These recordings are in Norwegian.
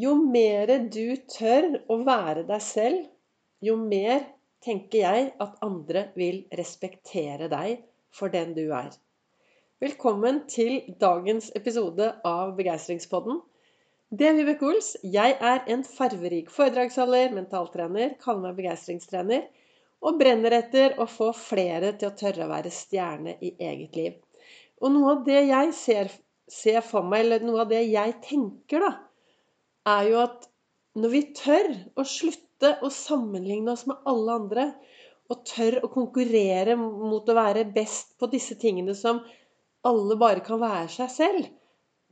Jo mer du tør å være deg selv, jo mer tenker jeg at andre vil respektere deg for den du er. Velkommen til dagens episode av Begeistringspodden. Det er Vibeke Ols. Jeg er en farverik foredragsholder, mentaltrener, kaller meg begeistringstrener og brenner etter å få flere til å tørre å være stjerne i eget liv. Og noe av det jeg ser, ser for meg, eller noe av det jeg tenker, da, er jo at når vi tør å slutte å sammenligne oss med alle andre, og tør å konkurrere mot å være best på disse tingene som alle bare kan være seg selv,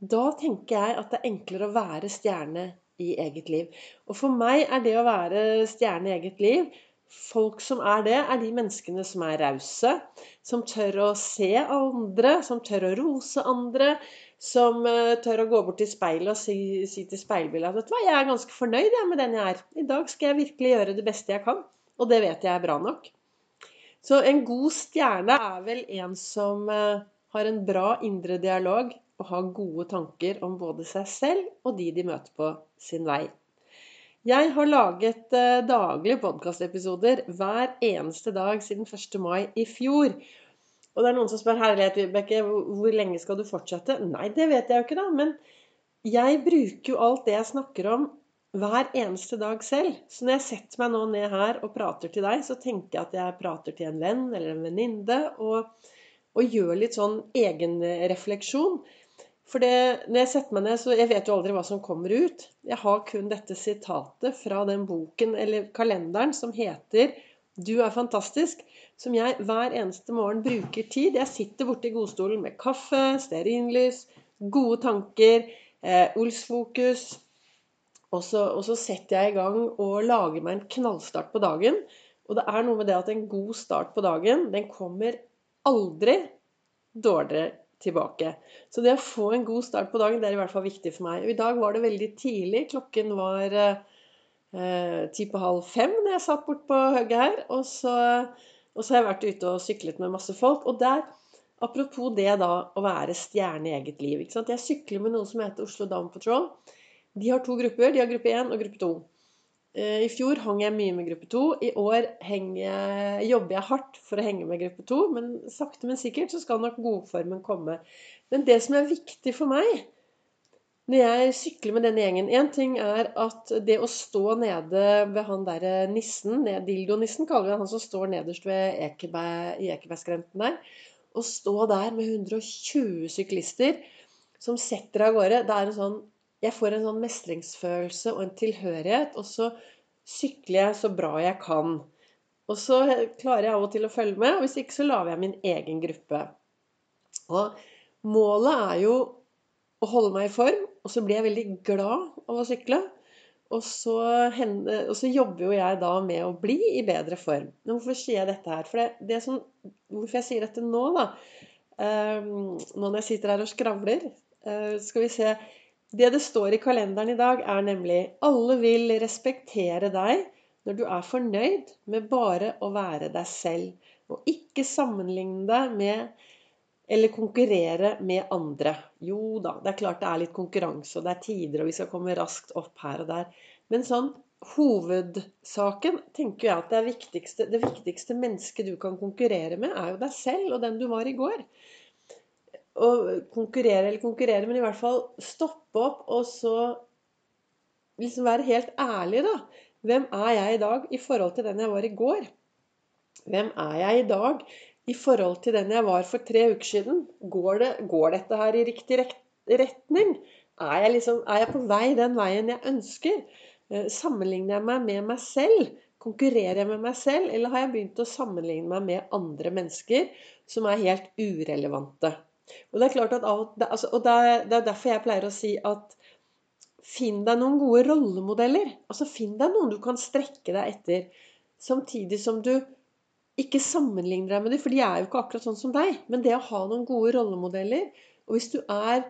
da tenker jeg at det er enklere å være stjerne i eget liv. Og for meg er det å være stjerne i eget liv Folk som er det, er de menneskene som er rause, som tør å se andre, som tør å rose andre, som uh, tør å gå bort til speilet og si, si til speilbildet at vet du hva, jeg er ganske fornøyd jeg, med den jeg er. I dag skal jeg virkelig gjøre det beste jeg kan. Og det vet jeg er bra nok. Så en god stjerne er vel en som uh, har en bra indre dialog og har gode tanker om både seg selv og de de møter på sin vei. Jeg har laget uh, daglige podkastepisoder hver eneste dag siden 1. mai i fjor. Og det er noen som spør herlighet, Vibeke, hvor lenge skal du fortsette? Nei, det vet jeg jo ikke, da. Men jeg bruker jo alt det jeg snakker om, hver eneste dag selv. Så når jeg setter meg nå ned her og prater til deg, så tenker jeg at jeg prater til en venn eller en venninne. Og, og gjør litt sånn egenrefleksjon. For det, når jeg setter meg ned, så jeg vet jo aldri hva som kommer ut. Jeg har kun dette sitatet fra den boken eller kalenderen som heter 'Du er fantastisk' som jeg hver eneste morgen bruker tid. Jeg sitter borte i godstolen med kaffe, stearinlys, gode tanker, eh, Ols-fokus. Og så, og så setter jeg i gang og lager meg en knallstart på dagen. Og det er noe med det at en god start på dagen, den kommer aldri dårligere tilbake. Så det å få en god start på dagen, det er i hvert fall viktig for meg. Og i dag var det veldig tidlig. Klokken var eh, ti på halv fem når jeg satt bort på hugget her. Og så og så har jeg vært ute og syklet med masse folk. Og der, apropos det da å være stjerne i eget liv? Jeg sykler med noe som heter Oslo Down Patrol. De har to grupper. De har gruppe 1 og gruppe 2. Eh, I fjor hang jeg mye med gruppe to. I år jeg, jobber jeg hardt for å henge med gruppe to. Men sakte, men sikkert så skal nok godformen komme. Men det som er viktig for meg, når jeg sykler med denne gjengen Én ting er at det å stå nede ved han derre nissen, dildonissen kaller vi han som står nederst ved Ekeberg, i Ekebergskrenten der, å stå der med 120 syklister som setter av gårde det er en sånn, Jeg får en sånn mestringsfølelse og en tilhørighet, og så sykler jeg så bra jeg kan. Og så klarer jeg av og til å følge med, og hvis ikke så lager jeg min egen gruppe. Og målet er jo å holde meg i form. Og så blir jeg veldig glad av å sykle. Og så, og så, jobber jo jeg da med å bli i bedre form. Men hvorfor sier jeg dette her? For det, det som, hvorfor jeg sier dette nå, da um, Nå når jeg sitter her og skravler, uh, skal vi se Det det står i kalenderen i dag, er nemlig Alle vil respektere deg når du er fornøyd med bare å være deg selv. Og ikke sammenligne deg med eller konkurrere med andre. Jo da, det er klart det er litt konkurranse, og det er tider, og vi skal komme raskt opp her og der. Men sånn hovedsaken tenker jeg at det viktigste, det viktigste mennesket du kan konkurrere med, er jo deg selv og den du var i går. Og konkurrere eller konkurrere, men i hvert fall stoppe opp og så liksom være helt ærlig, da. Hvem er jeg i dag i forhold til den jeg var i går? Hvem er jeg i dag i forhold til den jeg var for tre uker siden. Går, det, går dette her i riktig retning? Er jeg, liksom, er jeg på vei den veien jeg ønsker? Eh, sammenligner jeg meg med meg selv? Konkurrerer jeg med meg selv, eller har jeg begynt å sammenligne meg med andre mennesker som er helt urelevante? Og det er klart at altså, og det det er derfor jeg pleier å si at finn deg noen gode rollemodeller. Altså Finn deg noen du kan strekke deg etter. Samtidig som du ikke sammenligner deg med dem, for de er jo ikke akkurat sånn som deg. Men det å ha noen gode rollemodeller Og hvis du er,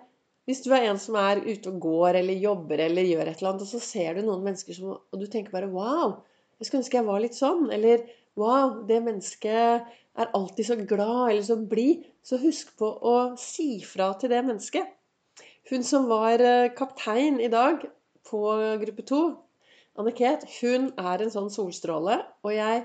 hvis du er en som er ute og går eller jobber eller gjør et eller annet, og så ser du noen mennesker som Og du tenker bare Wow! Jeg skulle ønske jeg var litt sånn. Eller Wow! Det mennesket er alltid så glad eller så blid. Så husk på å si fra til det mennesket. Hun som var eh, kaptein i dag på gruppe to, Anne Ket, hun er en sånn solstråle. Og jeg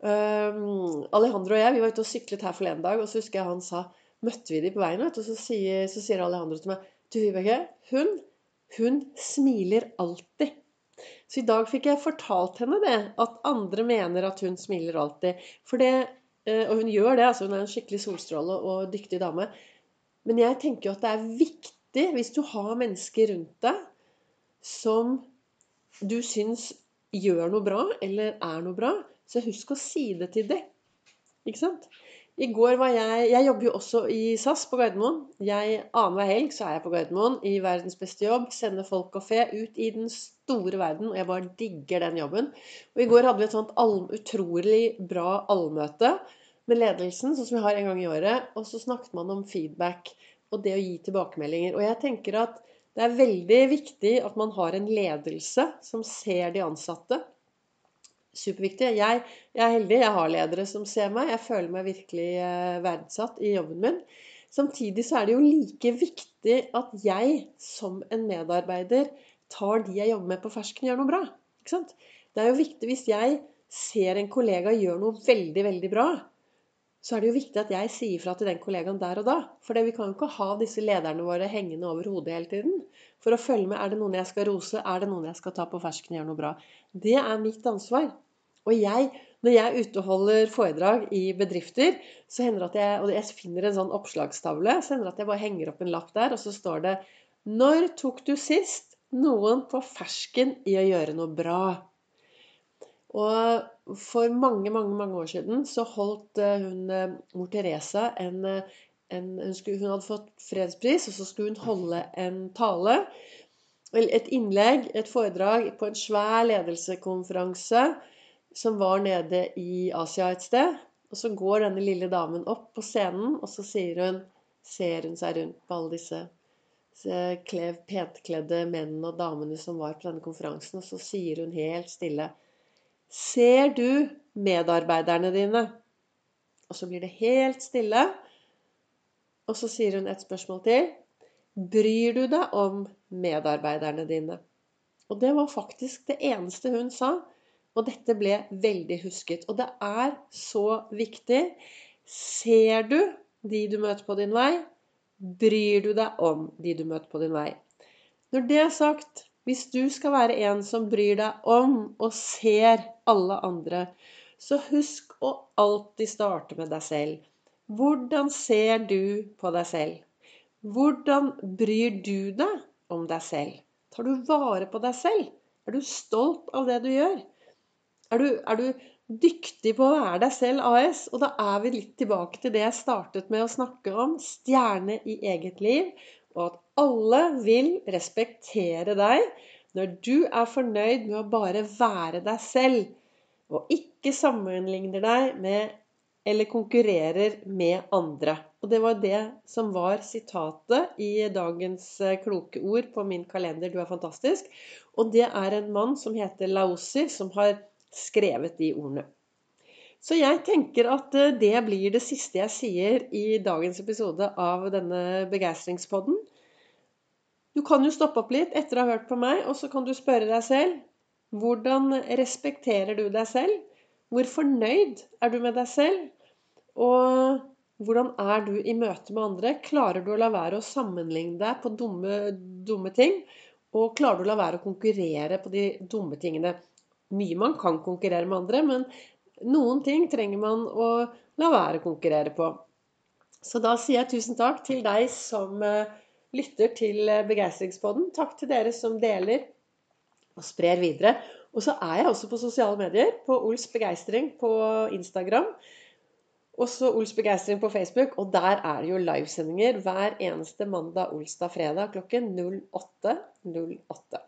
um, Alejandro og jeg vi var ute og syklet her forleden dag, og så husker jeg han sa Møtte vi de på veien, og så sier, så sier Alejandro til meg Du, Vibeke, hun, hun smiler alltid. Så i dag fikk jeg fortalt henne det, at andre mener at hun smiler alltid. For det, eh, og hun gjør det, altså hun er en skikkelig solstråle og dyktig dame. Men jeg tenker jo at det er viktig, hvis du har mennesker rundt deg som du syns gjør noe bra, eller er noe bra, så husk å si det til dem. Ikke sant? I går var jeg Jeg jobber jo også i SAS på Gardermoen. Jeg Annenhver helg så er jeg på Gardermoen i verdens beste jobb. Sender folk og fe ut i den store verden. Og jeg bare digger den jobben. Og i går hadde vi et sånt utrolig bra allmøte med ledelsen, sånn som vi har en gang i året. Og så snakket man om feedback og det å gi tilbakemeldinger. Og jeg tenker at det er veldig viktig at man har en ledelse som ser de ansatte. Superviktig. Jeg, jeg, er heldig. Jeg har ledere som ser meg. Jeg føler meg virkelig eh, verdsatt i jobben min. Samtidig så er det jo like viktig at jeg som en medarbeider tar de jeg jobber med på fersken, gjør noe bra. Ikke sant? Det er jo viktig hvis jeg ser en kollega gjøre noe veldig, veldig bra, så er det jo viktig at jeg sier fra til den kollegaen der og da. For vi kan jo ikke ha disse lederne våre hengende over hodet hele tiden. For å følge med er det noen jeg skal rose, er det noen jeg skal ta på fersken og gjøre noe bra. Det er mitt ansvar. Og jeg, når jeg er foredrag i bedrifter, så hender det at jeg, og jeg finner en sånn oppslagstavle, så hender det at jeg bare henger opp en lapp der, og så står det Når tok du sist noen på fersken i å gjøre noe bra? Og for mange, mange mange år siden så holdt eh, hun eh, mor Teresa en, eh, en hun, skulle, hun, hadde fått fredspris, og så skulle hun holde en tale. Et innlegg, et foredrag, på en svær ledelsekonferanse som var nede i Asia et sted. Og så går denne lille damen opp på scenen, og så sier hun, ser hun seg rundt på alle disse klev, pentkledde mennene og damene som var på denne konferansen, og så sier hun helt stille Ser du medarbeiderne dine? Og så blir det helt stille. Og så sier hun et spørsmål til. Bryr du deg om medarbeiderne dine? Og det var faktisk det eneste hun sa. Og dette ble veldig husket. Og det er så viktig. Ser du de du møter på din vei? Bryr du deg om de du møter på din vei? Når det er sagt, hvis du skal være en som bryr deg om og ser alle andre, så husk å alltid starte med deg selv. Hvordan ser du på deg selv? Hvordan bryr du deg om deg selv? Tar du vare på deg selv? Er du stolt av det du gjør? Er du, er du dyktig på å være deg selv AS? Og da er vi litt tilbake til det jeg startet med å snakke om. Stjerne i eget liv og at alle vil respektere deg når du er fornøyd med å bare være deg selv, og ikke sammenligner deg med eller konkurrerer med andre. Og det var det som var sitatet i dagens eh, kloke ord på min kalender. Du er fantastisk. Og det er en mann som heter Laosi, som har skrevet de ordene. Så jeg tenker at eh, det blir det siste jeg sier i dagens episode av denne begeistringspodden. Du kan jo stoppe opp litt etter å ha hørt på meg, og så kan du spørre deg selv hvordan respekterer du deg selv? Hvor fornøyd er du med deg selv? Og hvordan er du i møte med andre? Klarer du å la være å sammenligne deg på dumme, dumme ting? Og klarer du å la være å konkurrere på de dumme tingene? Mye man kan konkurrere med andre, men noen ting trenger man å la være å konkurrere på. Så da sier jeg tusen takk til deg som eh, lytter til eh, Begeistringspodden. Takk til dere som deler og sprer videre. Og så er jeg også på sosiale medier. På Ols Begeistring på Instagram. Også Ols Begeistring på Facebook. Og der er det jo livesendinger hver eneste mandag, olsdag, fredag klokken 08.08. 08.